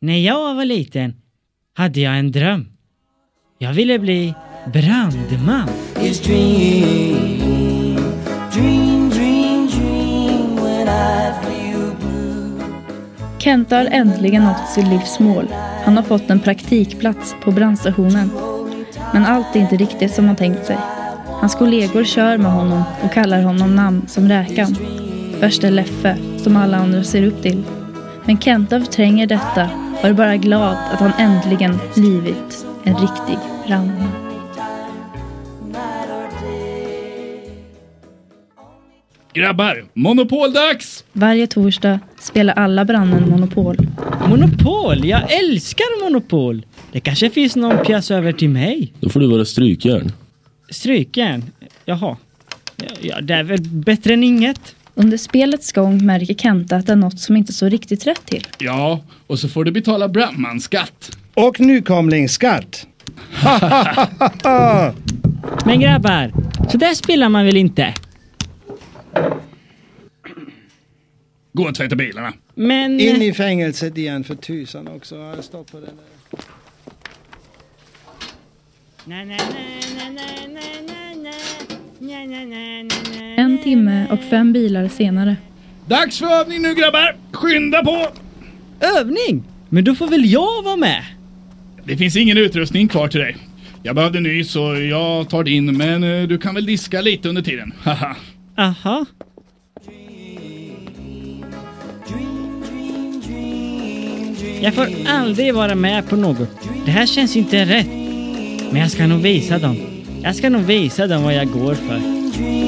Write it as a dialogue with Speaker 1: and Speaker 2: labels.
Speaker 1: När jag var liten hade jag en dröm. Jag ville bli brandman.
Speaker 2: is dream, dream, dream, dream when I feel blue.
Speaker 3: Kenta har äntligen nått sitt livs mål. Han har fått en praktikplats på brandstationen. Men allt är inte riktigt som han tänkt sig. Hans kollegor kör med honom och kallar honom namn som Räkan. Värsta Leffe, som alla andra ser upp till. Men Kenta förtränger detta är bara glad att han äntligen blivit en riktig brandman.
Speaker 4: Grabbar, monopoldags!
Speaker 3: Varje torsdag spelar alla brandmän Monopol.
Speaker 1: Monopol! Jag älskar Monopol! Det kanske finns någon pjäs över till mig?
Speaker 5: Då får du vara strykjärn.
Speaker 1: Strykjärn? Jaha. Ja, Ja, det är väl bättre än inget?
Speaker 3: Under spelets gång märker Kenta att det är något som inte står riktigt rätt till.
Speaker 4: Ja, och så får du betala brandmanskatt.
Speaker 6: Och nykomlingsskatt.
Speaker 1: Men grabbar, så där spelar man väl inte?
Speaker 4: Gå och tvätta bilarna.
Speaker 1: Men...
Speaker 6: In i fängelset igen för tusan också. Stopp på den där.
Speaker 1: Na, na, na, na, na, na, na. Na, na, na, na, na.
Speaker 3: Timme och fem bilar senare.
Speaker 4: Dags för övning nu grabbar! Skynda på!
Speaker 1: Övning? Men då får väl jag vara med?
Speaker 4: Det finns ingen utrustning kvar till dig. Jag behövde ny så jag tar din, men eh, du kan väl diska lite under tiden. Haha.
Speaker 1: Aha. Jag får aldrig vara med på något. Det här känns inte rätt. Men jag ska nog visa dem. Jag ska nog visa dem vad jag går för.
Speaker 2: Dream,